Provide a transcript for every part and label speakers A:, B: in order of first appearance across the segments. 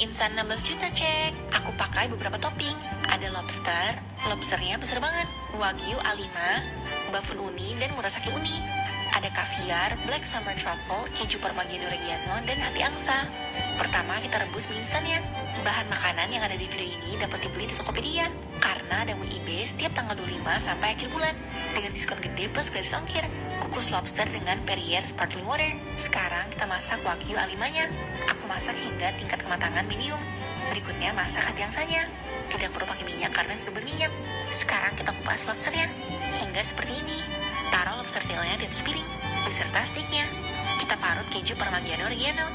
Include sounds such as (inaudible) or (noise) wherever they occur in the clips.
A: Mie instan 16 juta cek. Aku pakai beberapa topping. Ada lobster, lobsternya besar banget. Wagyu A5, bafun uni, dan murasaki uni. Ada kaviar, black summer truffle, keju parmigiano reggiano, dan hati angsa. Pertama kita rebus mie instannya. Bahan makanan yang ada di video ini dapat dibeli di Tokopedia. Karena ada WIB setiap tanggal 25 sampai akhir bulan. Dengan diskon gede plus gratis ongkir. Kukus lobster dengan Perrier sparkling water. Sekarang kita masak wagyu A5-nya. Aku masak hingga tingkat kematangan medium. Berikutnya masak hati angsanya. Tidak perlu pakai minyak karena sudah berminyak. Sekarang kita kupas lobsternya. Hingga seperti ini. Taruh lobster tailnya di atas piring. Beserta steaknya. Kita parut keju parmigiano reggiano.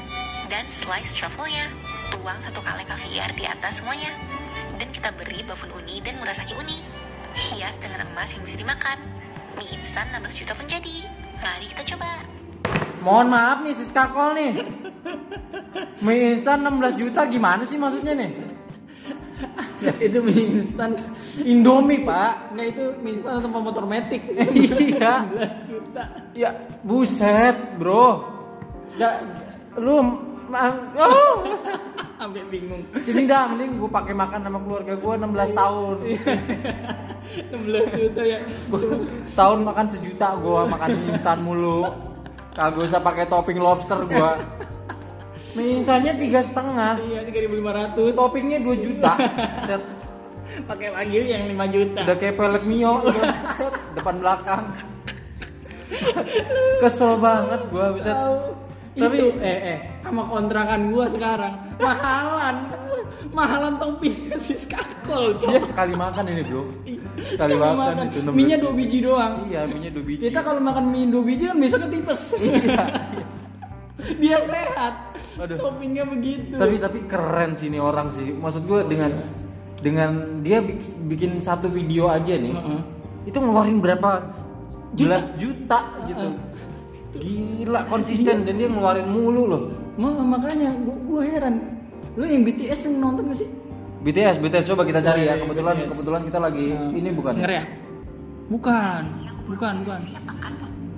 A: Dan slice truffle-nya. Tuang satu kaleng kaviar di atas semuanya. Dan kita beri bafun uni dan murasaki uni. Hias dengan emas yang bisa dimakan. Mie instan 16 juta pun jadi. Mari kita coba.
B: Mohon maaf nih sis kakol nih. Mie instan 16 juta gimana sih maksudnya nih?
C: itu mie instan.
B: Indomie pak.
C: Nggak itu mie instan atau motor metik. (laughs)
B: Iya.
C: 16 juta.
B: Ya buset bro. Ya lu oh. (laughs)
C: Sampai bingung.
B: Sini dah mending gue pakai makan sama keluarga gue 16 tahun. (laughs)
C: 16 juta ya.
B: Setahun makan sejuta gue makan instan mulu. Kagak usah pakai topping lobster gue. Mie instannya tiga setengah.
C: Iya, 3500.
B: Toppingnya 2 juta. Set.
C: Pakai wagyu yang 5 juta.
B: Udah kayak pelek mio (laughs) depan belakang. Kesel banget gua bisa. Tapi-
C: itu eh eh sama kontrakan gua sekarang mahalan mahalan toppingnya si skakol
B: Dia sekali makan ini, Bro.
C: sekali
B: makan itu, 16
C: minyak dua biji doang
B: Iya, minyak 2 biji.
C: kita kalau makan mie dua biji kan besoknya tipes (laughs) dia sehat
B: Aduh.
C: toppingnya begitu
B: tapi tapi keren sih ini orang sih. Maksud gua dengan dengan dia bik- bikin satu video aja nih.
C: Heeh.
B: Itu ngeluarin berapa
C: Juta.
B: belas juta gitu. Gila konsisten. Dan dia ngeluarin mulu loh.
C: Ma, makanya gua, gua heran. Lu yang BTS yang nonton gak sih?
B: BTS, BTS coba kita cari
C: iya,
B: ya.
C: iya,
B: Kebetulan
C: BTS.
B: kebetulan kita lagi ini bukan.
C: ngeriak bukan. Bukan bukan. bukan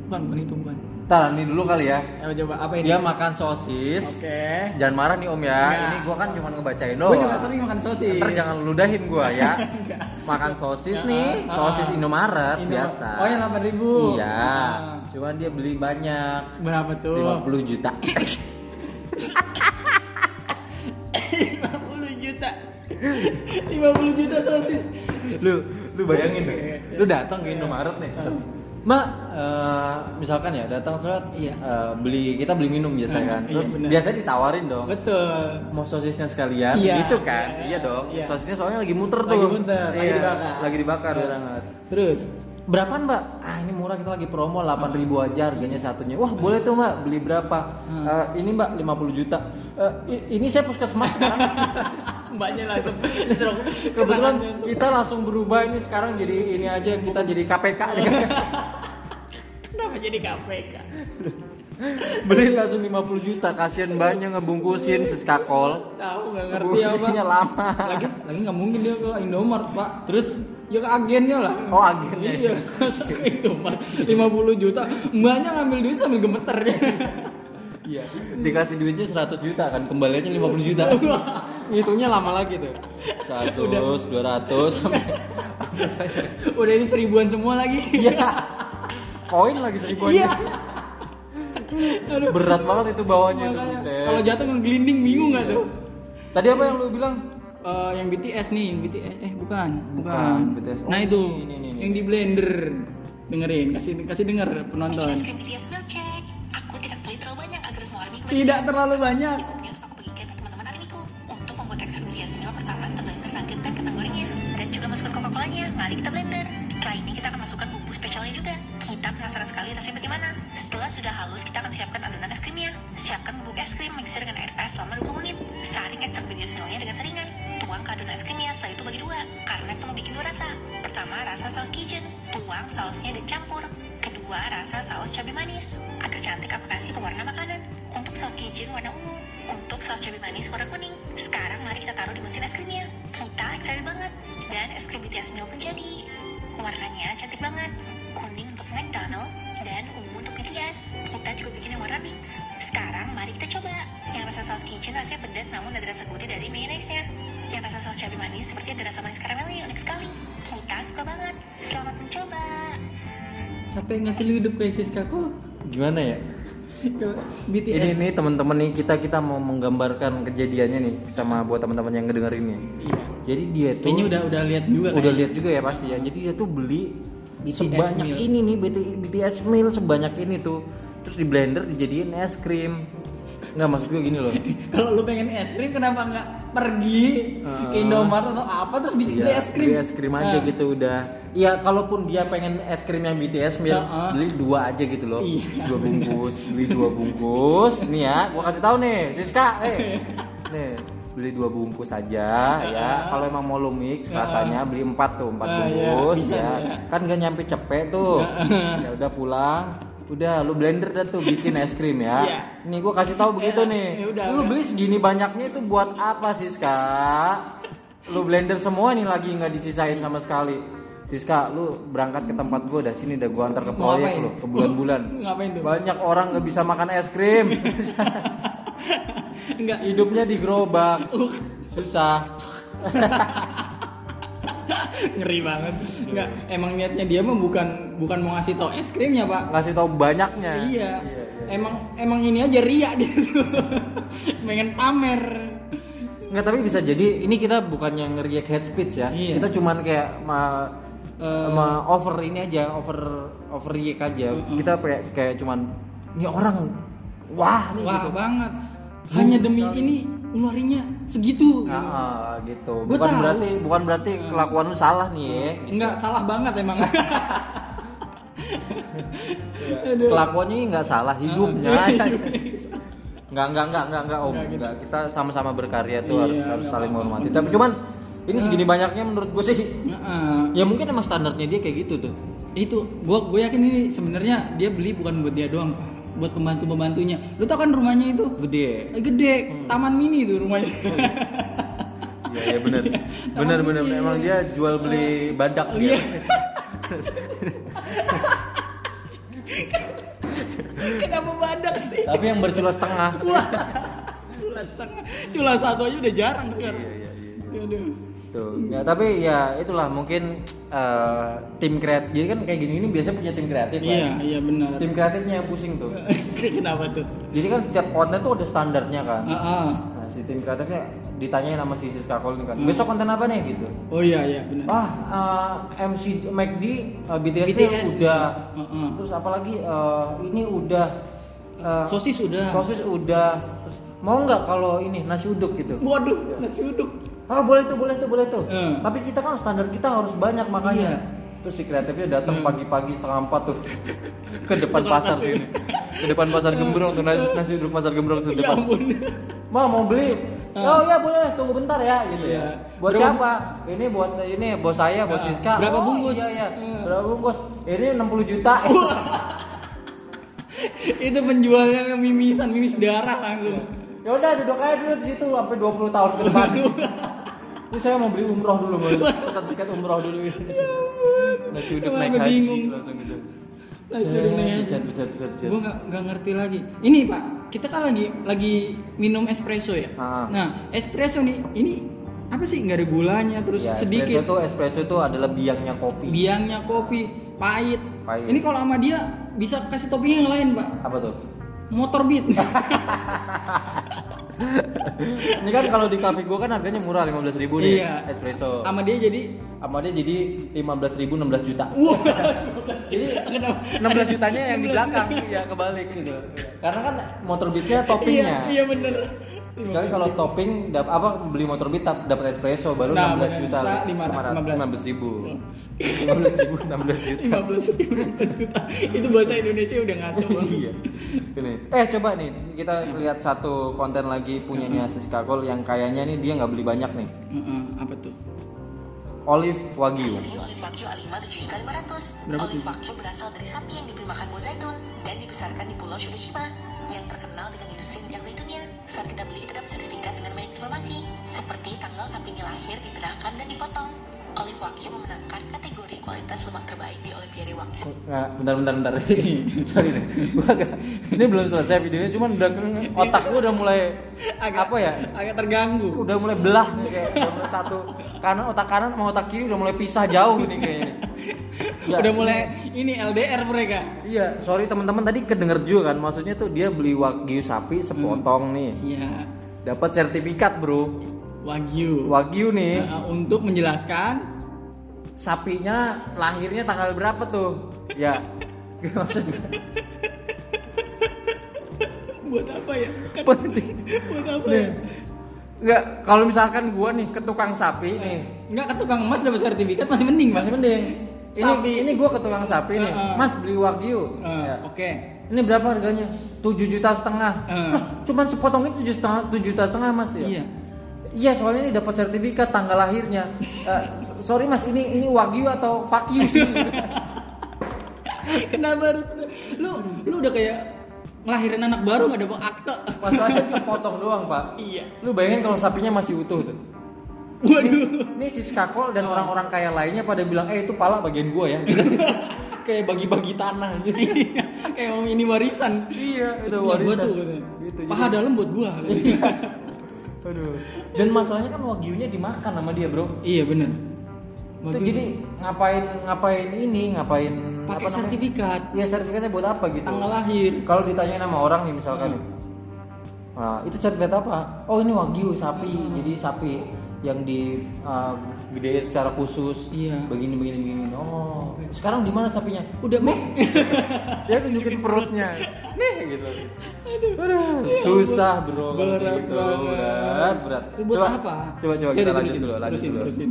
C: bukan itu bukan
B: Ntar ini dulu kali ya.
C: Ayo coba apa ini
B: Dia makan sosis.
C: oke
B: Jangan marah nih Om ya. Ini gua kan cuma ngebacain doang.
C: Gue juga sering makan sosis.
B: Ntar jangan ludahin gua ya. (laughs) makan sosis nih, sosis. Indomaret
C: Indo-
B: biasa.
C: Oh yang 8 ribu.
B: Iya. Cuman dia beli banyak.
C: Berapa tuh?
B: 50 juta.
C: 50 juta. 50 juta sosis.
B: lu lu bayangin deh. Lu datang ke Indomaret nih. Mbak, eh, misalkan ya datang surat,
C: Iya.
B: eh, beli kita beli minum biasa
C: Hmm,
B: kan.
C: iya,
B: Terus
C: benar.
B: biasanya ditawarin dong.
C: Betul.
B: Mau sosisnya sekalian,
C: Iya.
B: gitu kan?
C: Iya.
B: Iya dong.
C: Iya.
B: Sosisnya soalnya lagi muter
C: Lagi
B: tuh.
C: muter, lagi
B: Iya,
C: dibakar.
B: Lagi dibakar
C: Iya.
B: banget.
C: Terus
B: Berapaan mbak? Ah ini murah kita lagi promo 8000 aja harganya satunya Wah boleh tuh mbak beli berapa?
C: Hmm.
B: Eh, ini mbak 50 juta i- Ini saya puskesmas sekarang (laughs)
C: mbaknya lah itu.
B: Kebetulan kita langsung berubah ini sekarang jadi ini aja kita jadi KPK (laughs)
C: Kenapa jadi KPK?
B: Beli langsung 50 juta kasihan mbaknya ngebungkusin siskakol
C: Tahu nggak ngerti apa.
B: Bungkusinnya lama
C: Lagi lagi nggak mungkin dia ke Indomaret pak.
B: Terus
C: Ya ke agennya lah.
B: Oh, agennya.
C: Iya, masa ke Indomaret 50 juta. Mbaknya ngambil duit sambil gemeter.
B: Iya Dikasih duitnya 100 juta kan Kembaliannya 50 juta (laughs) Ngitungnya lama lagi tuh 100, 200 sampai
C: Udah ini seribuan semua lagi.
B: Iya. Koin lagi seribuan.
C: Iya.
B: Berat banget itu bawahnya tuh.
C: Makanya. Kalau jatuh ngeglinding bingung nggak tuh?
B: Tadi apa yang lu bilang?
C: Eh, yang BTS nih, yang BTS eh bukan,
B: Bukan, BTS. Oh,
C: Nah itu
B: ini, ini, ini.
C: yang di blender. Dengerin, kasih kasih denger penonton.
A: BTS. Aku tidak beli terlalu banyak agar semua army
C: Tidak terlalu banyak.
A: Untuk aku bagikan ke teman-teman. Untuk membuat tekstur BTS Milk pertama kita blender nugget dan kentang gorengnya. Dan juga masukkan Coca-Colanya. Mari kita blender. Setelah ini kita akan masukkan bumbu spesialnya juga. Kita penasaran sekali rasanya bagaimana. Setelah sudah halus, kita akan siapkan adonan es krimnya. Siapkan bubuk es krim, mixer dengan air es selama 20 menit. Saring ekstrak BTS Milknya dengan saringan. Tuang ke adonan es krimnya, setelah itu bagi dua. Karena kita mau bikin dua rasa. Pertama, rasa saus Cajun. Tuang sausnya dan campur. Kedua, rasa saus cabai manis. Agar cantik aku kasih pewarna makanan. Untuk saus Cajun warna ungu. Untuk saus cabai manis warna kuning. Sekarang mari kita taruh di mesin es krimnya. Kita excited banget. Dan es krim BTS Milk pun jadi. Warnanya cantik banget. Kuning untuk McDonald dan ungu untuk BTS. Kita juga bikin yang warna mix. Sekarang mari kita coba. Yang rasa saus kitchen rasanya pedas namun ada rasa gurih dari mayonnaise-nya. Yang rasa saus cabai manis seperti ada rasa manis karamelnya unik sekali. Kita suka banget. Selamat mencoba.
C: Siapa yang ngasih lu hidup kayak Siska Kol?
B: Gimana ya?
C: BTS.
B: Ini nih teman-teman nih kita kita mau menggambarkan kejadiannya nih sama buat teman-teman yang ngedengerin nih.
C: Iya.
B: Jadi dia tuh
C: Kayaknya udah udah lihat juga
B: udah lihat juga ya pasti ya. Jadi dia tuh beli
C: BTS
B: sebanyak
C: meal.
B: ini nih BT- BTS meal sebanyak ini tuh. Terus di blender dijadiin es krim. Nggak maksud gue gini loh. (laughs)
C: Kalau lu pengen es krim kenapa nggak pergi ke
B: Ah.
C: Indomaret atau apa terus bikin beli
B: Iya,
C: es krim?
B: beli es krim aja
C: Nah,
B: gitu udah. Iya, kalaupun dia pengen es krim yang BTS meal,
C: Heeh.
B: beli dua aja gitu loh.
C: Iya.
B: Dua bungkus, beli dua bungkus. Nih ya, gua kasih tahu nih, Siska, eh. Nih, beli dua bungkus aja ya. Kalau emang mau lu mix rasanya beli empat tuh, empat
C: iya,
B: bungkus ya.
C: iya.
B: Kan gak nyampe cepet tuh. Ya udah pulang. Udah lu blender dah tuh bikin es krim ya.
C: Iya.
B: Nih gua kasih tahu begitu
C: Iya,
B: nih.
C: ya udah,
B: lu
C: udah.
B: beli segini banyaknya itu buat apa Siska? Lu blender semua nih lagi nggak disisain sama sekali. Siska, lu berangkat ke tempat gua dah sini dah gua antar ke proyek lu ke bulan-bulan. (laughs)
C: Ngapain tuh?
B: Banyak orang nggak bisa makan es krim. (laughs)
C: Enggak.
B: Hidupnya di gerobak. (laughs) Susah.
C: Ngeri banget. Enggak, emang niatnya dia mah bukan bukan mau ngasih tau es krimnya, Pak.
B: Ngasih tahu banyaknya.
C: Iya.
B: iya.
C: Emang emang ini aja ria dia tuh. (laughs) Pengen pamer.
B: Nggak tapi bisa jadi ini kita bukannya nge-react head speech ya.
C: Iya.
B: Kita cuman kayak ma,
C: Eh,
B: ma over ini aja, over over react aja. Kita kayak kayak cuman ini orang wah nih
C: Wah,
B: gitu.
C: banget. Hanya demi
B: sekali.
C: ini ngeluarinnya segitu.
B: Ah, ah, gitu.
C: Gua
B: bukan
C: tahu.
B: berarti bukan berarti kelakuan lu salah nih ya.
C: Enggak salah banget emang.
B: Kelakuannya ini nggak salah, hidupnya.
C: Iya,
B: Nggak nggak nggak nggak nggak om. Nggak. Kita sama-sama berkarya tuh
C: Iya,
B: harus harus
C: nggak
B: saling menghormati. Tapi cuman ini segini banyaknya menurut gue sih
C: Heeh.
B: ya mungkin emang standarnya dia kayak gitu tuh.
C: itu gua gue yakin ini sebenarnya dia beli bukan buat dia doang pak buat pembantu pembantunya lu tau kan rumahnya itu
B: Gede.
C: eh, gede taman mini itu rumahnya
B: Iya iya benar. Benar benar emang dia jual beli badak dia.
C: Iya. (laughs) kenapa badak sih
B: Tapi yang bercula setengah.
C: wah cula setengah cula satu aja udah jarang sekarang
B: Iya, iya, iya.
C: Aduh.
B: Tuh. Ya, tapi ya itulah mungkin eh, tim kreatif. Jadi kan kayak gini ini biasanya punya tim kreatif kan.
C: iya iya benar
B: Tim kreatifnya yang pusing tuh. (laughs)
C: kenapa tuh
B: Jadi kan tiap konten tuh ada standarnya kan.
C: ah, ah.
B: Nah, si tim kreatifnya ditanyain sama si Siska Kol ini kan.
C: Hmm.
B: Besok konten apa nih gitu.
C: oh iya iya benar
B: Ah, eh, MC McD eh, BTS,
C: BTS,
B: udah.
C: iya. Heeh.
B: Terus apalagi eh, ini udah eh,
C: sosis udah
B: sosis udah. Terus mau nggak kalau ini nasi uduk gitu?
C: waduh nasi uduk
B: Ah boleh tuh, boleh tuh, boleh tuh.
C: Hmm.
B: Tapi kita kan standar kita harus banyak makanya.
C: Iya.
B: Terus si kreatifnya datang
C: Hmm.
B: pagi-pagi setengah empat tuh ke depan pasar ini. Ke depan pasar Gembrong tuh nasi, nasi pasar Gembrong tuh
C: ya
B: depan.
C: ampun
B: Ma mau beli? Oh iya boleh, tunggu bentar ya gitu
C: Iya.
B: ya. Buat
C: Berapa
B: siapa? Ini buat ini bos saya, buat
C: Ah,
B: Siska.
C: berapa
B: Oh,
C: bungkus?
B: Iya, iya.
C: Hmm.
B: Berapa bungkus? Ini 60 juta.
C: itu penjualnya mimisan mimis darah langsung
B: ya udah duduk aja dulu di situ sampai 20 tahun ke depan. Ini saya mau beli umroh dulu, mau pesan tiket umroh dulu. Nasi uduk naik haji
C: bingung.
B: langsung gitu.
C: Nasi uduk naik haji.
B: Bisa, bisa, bisa, bisa.
C: gue nggak nggak ngerti lagi ini pak kita kan lagi lagi minum espresso ya
B: Ah.
C: nah espresso nih ini apa sih nggak ada gulanya terus
B: Ya,
C: sedikit
B: Espresso tuh espresso tuh adalah biangnya kopi.
C: biangnya kopi pahit.
B: Pahit.
C: ini kalau sama dia bisa kasih topping yang lain pak
B: Apa tuh?
C: motor beat (laughs)
B: Ini kan kalau di cafe gua kan harganya murah 15.000 ribu nih
C: Iya.
B: espresso.
C: sama dia jadi
B: Sama dia jadi 15.000 ribu 16 juta.
C: wah
B: Jadi
C: kenapa
B: 16 jutanya yang di belakang ya kebalik gitu. Karena kan motor beatnya toppingnya.
C: iya iya bener
B: Kecuali kalau topping dap, apa beli motor beat dap- dapat espresso baru
C: Nah,
B: 16
C: bener.
B: juta.
C: Nah, lima-
B: 15 ribu. 15 ribu 16 juta.
C: 15 ribu juta itu bahasa Indonesia udah ngaco banget
B: iya. Ini. Eh coba nih kita lihat satu konten lagi punyanya Siska Kol yang kayaknya nih dia nggak beli banyak nih.
C: Heeh, apa tuh
B: Olive Wagyu.
A: Olive wagyu A5 7.500.
C: Berapa
A: olive wagyu berasal dari sapi yang diberi makan buah zaitun dan dibesarkan di Pulau Shibushima yang terkenal dengan industri minyak zaitunnya. Saat kita beli, kita dapat sertifikat dengan banyak informasi seperti tanggal sapi ini lahir, dibelahkan, dan dipotong. Olive Wagyu memenangkan kategori kualitas lemak terbaik di Olimpiade Wagyu.
B: Nggak, bentar bentar bentar. (laughs) Sorry nih. Gua agak ini belum selesai videonya cuman udah otak gua udah mulai
C: Agak-
B: apa ya?
C: Agak terganggu.
B: Udah mulai belah nih kayak udah mulai satu kanan otak kanan sama otak kiri udah mulai pisah jauh nih kayaknya. (laughs) Ya,
C: Udah mulai ini LDR mereka.
B: Iya, sorry teman-teman tadi kedenger juga kan maksudnya tuh dia beli wagyu sapi sepotong nih.
C: Iya.
B: Dapat sertifikat, Bro.
C: Wagyu.
B: Wagyu nih
C: Nah, untuk menjelaskan
B: sapinya lahirnya tanggal berapa tuh? Ya. (laughs) Maksudnya
C: buat apa ya? Kan
B: penting.
C: buat apa
B: Nih.
C: ya?
B: Enggak, kalau misalkan gua nih ke tukang sapi nih,
C: Enggak ke tukang emas dapat sertifikat masih mending, Mas.
B: masih mending. Ini
C: Sapi.
B: ini gua ke tukang sapi nih.
C: Heeh.
B: Mas beli wagyu.
C: Eh,
B: Ya.
C: Oke.
B: Ini berapa harganya? 7 juta setengah.
C: Eh.
B: Hah, Cuman sepotong itu 7 setengah, 7 juta setengah mas ya?
C: Iya.
B: Iya soalnya ini dapat sertifikat tanggal lahirnya. (laughs) Eh, s- sorry mas, ini ini wagyu atau fuck you sih? (laughs)
C: Kenapa harus lu lu udah kayak ngelahirin anak baru nggak dapat akte?
B: Masalahnya sepotong doang pak.
C: Iya.
B: Lu bayangin kalau sapinya masih utuh tuh.
C: Waduh.
B: Ini si skakol dan orang-orang kaya lainnya pada bilang, eh itu pala bagian gua ya. (laughs) Kayak bagi-bagi tanah aja.
C: Iya, kayak mau ini warisan.
B: iya, itu
C: Itu punya gua
B: warisan.
C: tuh.
B: Gitu,
C: Paha dalam buat gua. (laughs)
B: Aduh. Dan masalahnya kan wagyunya dimakan sama dia bro.
C: iya bener.
B: Itu jadi ngapain ngapain ini ngapain
C: pakai sertifikat
B: Iya sertifikatnya buat apa gitu?
C: tanggal lahir.
B: Kalau ditanyain sama orang nih misalkan,
C: Hmm.
B: "Ah, itu sertifikat apa? Oh ini wagyu sapi, jadi sapi yang di uh, secara khusus.
C: Iya.
B: Begini begini begini. Oh, sekarang di mana sapinya?
C: Udah meh. (laughs)
B: Dia tunjukin perutnya. Nih gitu. Aduh, susah bro
C: Berat
B: gitu. Berat, berat. Coba,
C: apa?
B: Coba coba kita lanjut dulu, lanjut
C: terusin,
B: dulu.
C: terusin.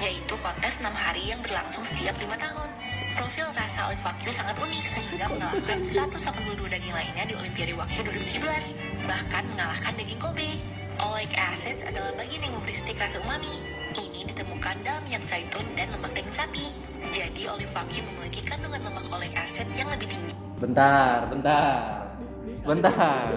A: 2017, yaitu kontes 6 hari yang berlangsung setiap 5 tahun. Profil rasa Olive Wagyu sangat unik sehingga mengalahkan 182 daging lainnya di Olimpiade Wagyu 2017, bahkan mengalahkan daging Kobe. Oleic acids adalah bagian yang memberi steak rasa umami. Ini ditemukan dalam minyak zaitun dan lemak daging sapi. Jadi Olive Wagyu memiliki kandungan lemak oleic acid yang lebih tinggi.
B: Bentar, bentar. Bentar.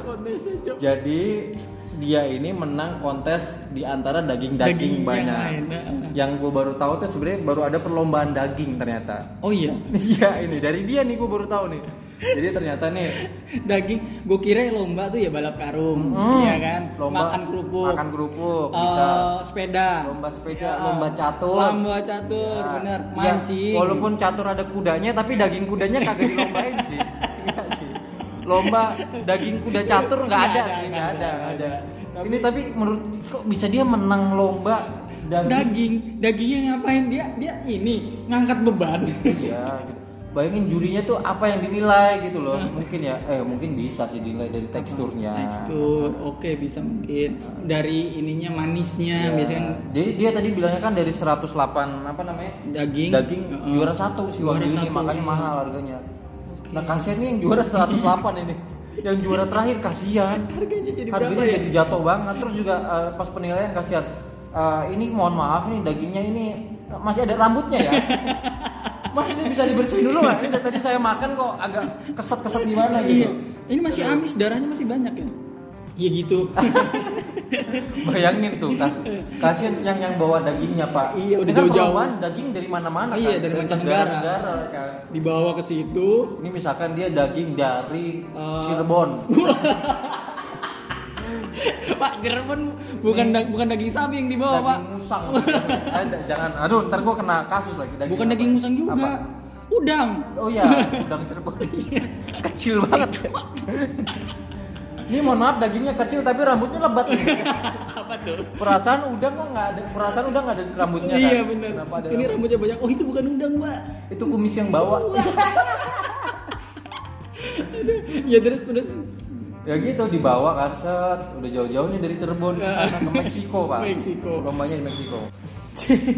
B: Jadi dia ini menang kontes di antara daging-daging
C: Daging yang
B: banyak.
C: lain, nah.
B: Yang gue baru tahu tuh sebenarnya baru ada perlombaan daging ternyata.
C: Oh iya, (laughs)
B: Iya ini dari dia nih gue baru tahu nih. Jadi ternyata nih
C: daging. Gue kira lomba tuh ya balap karung,
B: hmm,
C: iya kan?
B: lomba
C: Makan kerupuk,
B: makan kerupuk,
C: eh,
B: bisa
C: sepeda,
B: lomba sepeda,
C: Ya,
B: lomba catur.
C: lomba catur,
B: Ya,
C: bener,
B: ya,
C: mancing.
B: walaupun catur ada kudanya, tapi daging kudanya kagak dilombain. Iya sih. (laughs) Lomba daging kuda catur nggak
C: Nggak
B: ada, sih,
C: nggak
B: ada, nggak ada.
C: Tapi-
B: Ini tapi menurut kok bisa dia menang lomba daging?
C: daging, dagingnya ngapain dia? Dia ini ngangkat beban.
B: Iya. Gitu. Bayangin jurinya tuh apa yang dinilai gitu loh. Mungkin ya, eh mungkin bisa sih dinilai dari teksturnya.
C: Tekstur, oke bisa mungkin dari ininya manisnya,
B: Ya.
C: biasanya kan
B: Jadi dia tadi bilangnya kan dari 108 apa namanya?
C: daging,
B: Daging juara satu sih
C: Juara
B: ini
C: satu,
B: makanya
C: iya.
B: mahal harganya. Nah kasihan nih yang juara 108 ini. Yang juara terakhir kasihan.
C: Harganya jadi
B: Harganya
C: berapa ya?
B: jadi jatuh banget. Terus juga eh, pas penilaian kasihan. Eh, ini mohon maaf nih dagingnya ini eh, masih ada rambutnya ya. (laughs) Mas ini bisa dibersihin dulu nggak? Ini dari tadi saya makan kok agak keset-keset gimana
C: Iya.
B: gitu.
C: Ini masih amis, darahnya masih banyak ya. Iya gitu. (laughs)
B: Bayangin tuh kas kasihan yang yang bawa dagingnya pak.
C: Iya, udah
B: kan
C: jauh-jauh.
B: perlombaan daging dari mana-mana
C: Iya,
B: kan.
C: dari mancanegara.
B: negara kan.
C: Dibawa ke situ.
B: Ini misalkan dia daging dari
C: Eh,
B: Cirebon. (laughs)
C: Pak Cirebon bukan da- bukan daging sapi yang dibawa, Pak.
B: daging musang. Ada, jangan. Aduh, ntar gua kena kasus lagi daging.
C: Bukan
B: apa?
C: daging musang juga.
B: Apa?
C: Udang.
B: Oh iya, udang Cirebon. (laughs) kecil banget. Ini mohon maaf dagingnya kecil tapi rambutnya lebat. (laughs)
C: Apa tuh?
B: Perasaan udang kok nggak ada, perasaan udang nggak ada rambutnya kan?
C: Iya benar. Ini
B: rambut?
C: rambutnya banyak. Oh, itu bukan udang, Mbak.
B: Itu kumis yang bawa. (laughs)
C: ya terus terus.
B: ya gitu dibawa kan set udah jauh-jauh nih dari Cirebon ke sana ke (laughs) Meksiko pak
C: Meksiko.
B: lombanya di Meksiko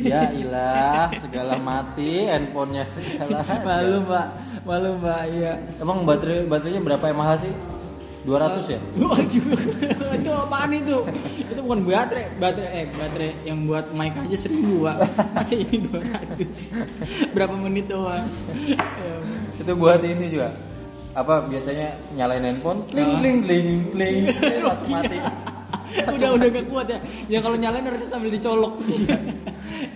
B: ya ilah segala mati handphonenya segala
C: Malu, Mbak. Malu, Mbak. Iya.
B: emang baterai baterainya berapa mAh sih 200 ya (laughs)
C: Waduh, itu apaan itu? Itu bukan baterai, baterai eh baterai yang buat mic aja seribu pak. Masih ini 200 Berapa menit doang? Ya
B: itu buat ini juga apa biasanya nyalain handphone kling kling kling kling (laughs) langsung mati (laughs)
C: udah udah gak kuat ya. Yang kalau nyalain harusnya sambil dicolok.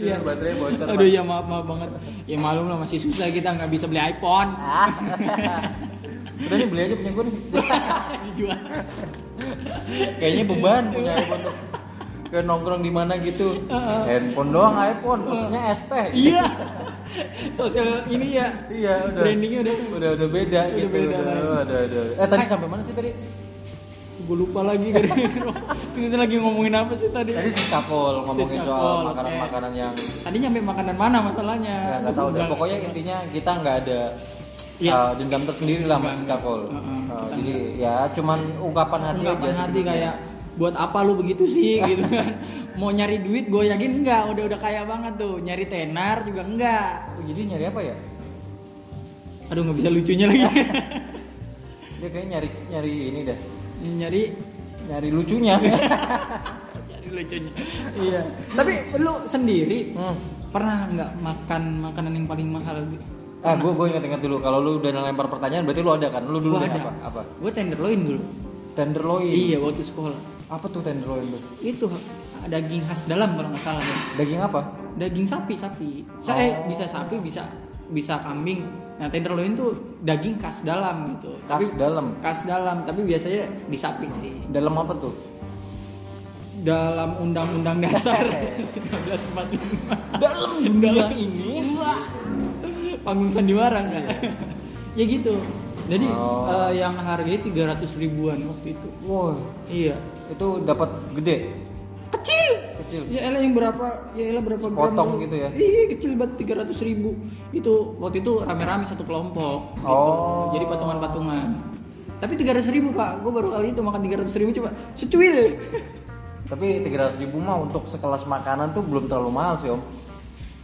C: Iya.
B: baterainya bocor.
C: Aduh ya maaf maaf banget. Ya malum lah masih susah kita nggak bisa beli iPhone.
B: Ah. Udah nih beli aja punya gue nih. (laughs)
C: Dijual.
B: Kayaknya beban punya iPhone tuh. Kayak nongkrong di mana gitu. Handphone doang iPhone, maksudnya ST.
C: Iya. Sosial ini ya.
B: Iya, udah.
C: Brandingnya udah
B: udah udah beda
C: Udah
B: gitu.
C: beda
B: udah,
C: lagi.
B: udah, udah. Eh tadi sampai mana sih tadi?
C: gue lupa lagi (laughs) kita lagi ngomongin apa sih tadi
B: Tadi si Kakol ngomongin
C: Siskakol,
B: soal makanan-makanan yang
C: tadi nyampe makanan mana masalahnya
B: ya nggak tahu deh. Pokoknya intinya kita nggak ada
C: Iya.
B: uh, dendam tersendiri lah mas Kakol. Uh,
C: kita
B: jadi ya cuman ungkapan hati
C: ungkapan
B: aja
C: hati kayak buat apa lu begitu sih (laughs) gitu kan mau nyari duit gue yakin enggak udah udah kaya banget tuh nyari tenar juga enggak
B: Oh, jadi nyari apa ya?
C: aduh nggak bisa lucunya lagi (laughs) (laughs)
B: Dia kayak nyari nyari ini deh.
C: nyari
B: Nyari lucunya.
C: nyari lucunya iya tapi lu sendiri
B: hmm.
C: pernah nggak makan makanan yang paling mahal gitu
B: Ah, gue gue ingat-ingat dulu. Kalau lu udah ngelempar pertanyaan, berarti lu ada kan? Lu dulu
C: Gua
B: deh
C: ada.
B: apa? Apa?
C: gue tenderloin dulu
B: Tenderloin.
C: iya waktu sekolah
B: Apa tuh tenderloin tuh?
C: itu daging khas dalam kalau nggak salah ya.
B: Daging apa?
C: daging sapi sapi saya
B: Oh.
C: bisa sapi bisa bisa kambing nah tenderloin tuh daging khas dalam gitu
B: Khas dalam.
C: khas dalam tapi biasanya di sapi sih
B: Dalam apa tuh?
C: dalam undang-undang dasar (laughs) 1945
B: Dalam dunia ini.
C: Panggung sandiwara enggak (laughs) ya gitu jadi
B: Oh.
C: eh, yang harganya 300 ribuan waktu itu
B: Wow,
C: iya
B: itu dapat gede.
C: kecil
B: Kecil.
C: ya elah yang berapa ya elah berapa
B: Sepotong
C: gram
B: gitu ya?
C: iya kecil banget 300 ribu itu waktu itu rame-rame satu kelompok gitu.
B: Oh.
C: jadi patungan-patungan tapi 300 ribu pak gue baru kali itu makan 300 ribu coba secuil
B: Tapi 300 ribu mah untuk sekelas makanan tuh belum terlalu mahal sih om.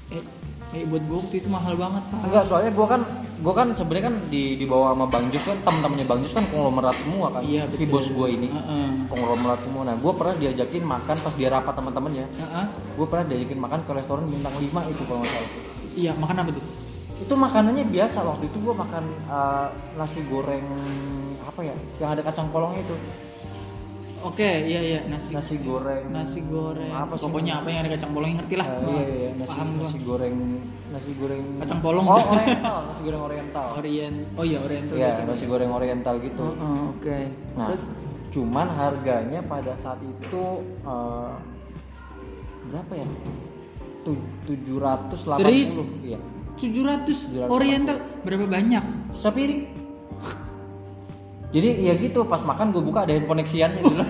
C: eh, eh buat gue waktu itu mahal banget pak
B: Enggak, soalnya gua kan gua kan sebenarnya kan di dibawa sama Bang Jus kan temen-temennya Bang Jus kan konglomerat semua kan.
C: Iya,
B: Si
C: betul.
B: bos gua ini
C: Heeh.
B: konglomerat semua. Nah, gua pernah diajakin makan pas dia rapat teman-temannya.
C: Heeh.
B: Gua pernah diajakin makan ke restoran bintang 5 itu kalau nggak salah.
C: iya makan apa tuh
B: Itu makanannya biasa waktu itu gua makan eh, nasi goreng apa ya? Yang ada kacang polongnya itu.
C: Oke iya iya nasi
B: Nasi goreng
C: nasi goreng
B: Apa sih?
C: pokoknya apa yang ada kacang polong ngerti lah
B: Eh,
C: Gua
B: iya, iya, nasi,
C: paham gua.
B: nasi goreng nasi goreng
C: Kacang polong.
B: oh oriental nasi goreng oriental
C: orient oh iya oriental
B: Iya,
C: biasa.
B: nasi goreng oriental gitu.
C: Oh, oh, oke
B: Nah,
C: terus
B: cuman harganya pada saat itu eh, berapa ya? Tujuh ratus delapan puluh, iya.
C: 700
B: 700.
C: oriental berapa banyak
B: Sepiring. Jadi ya gitu pas makan gue buka ada handphone Nexian dulu.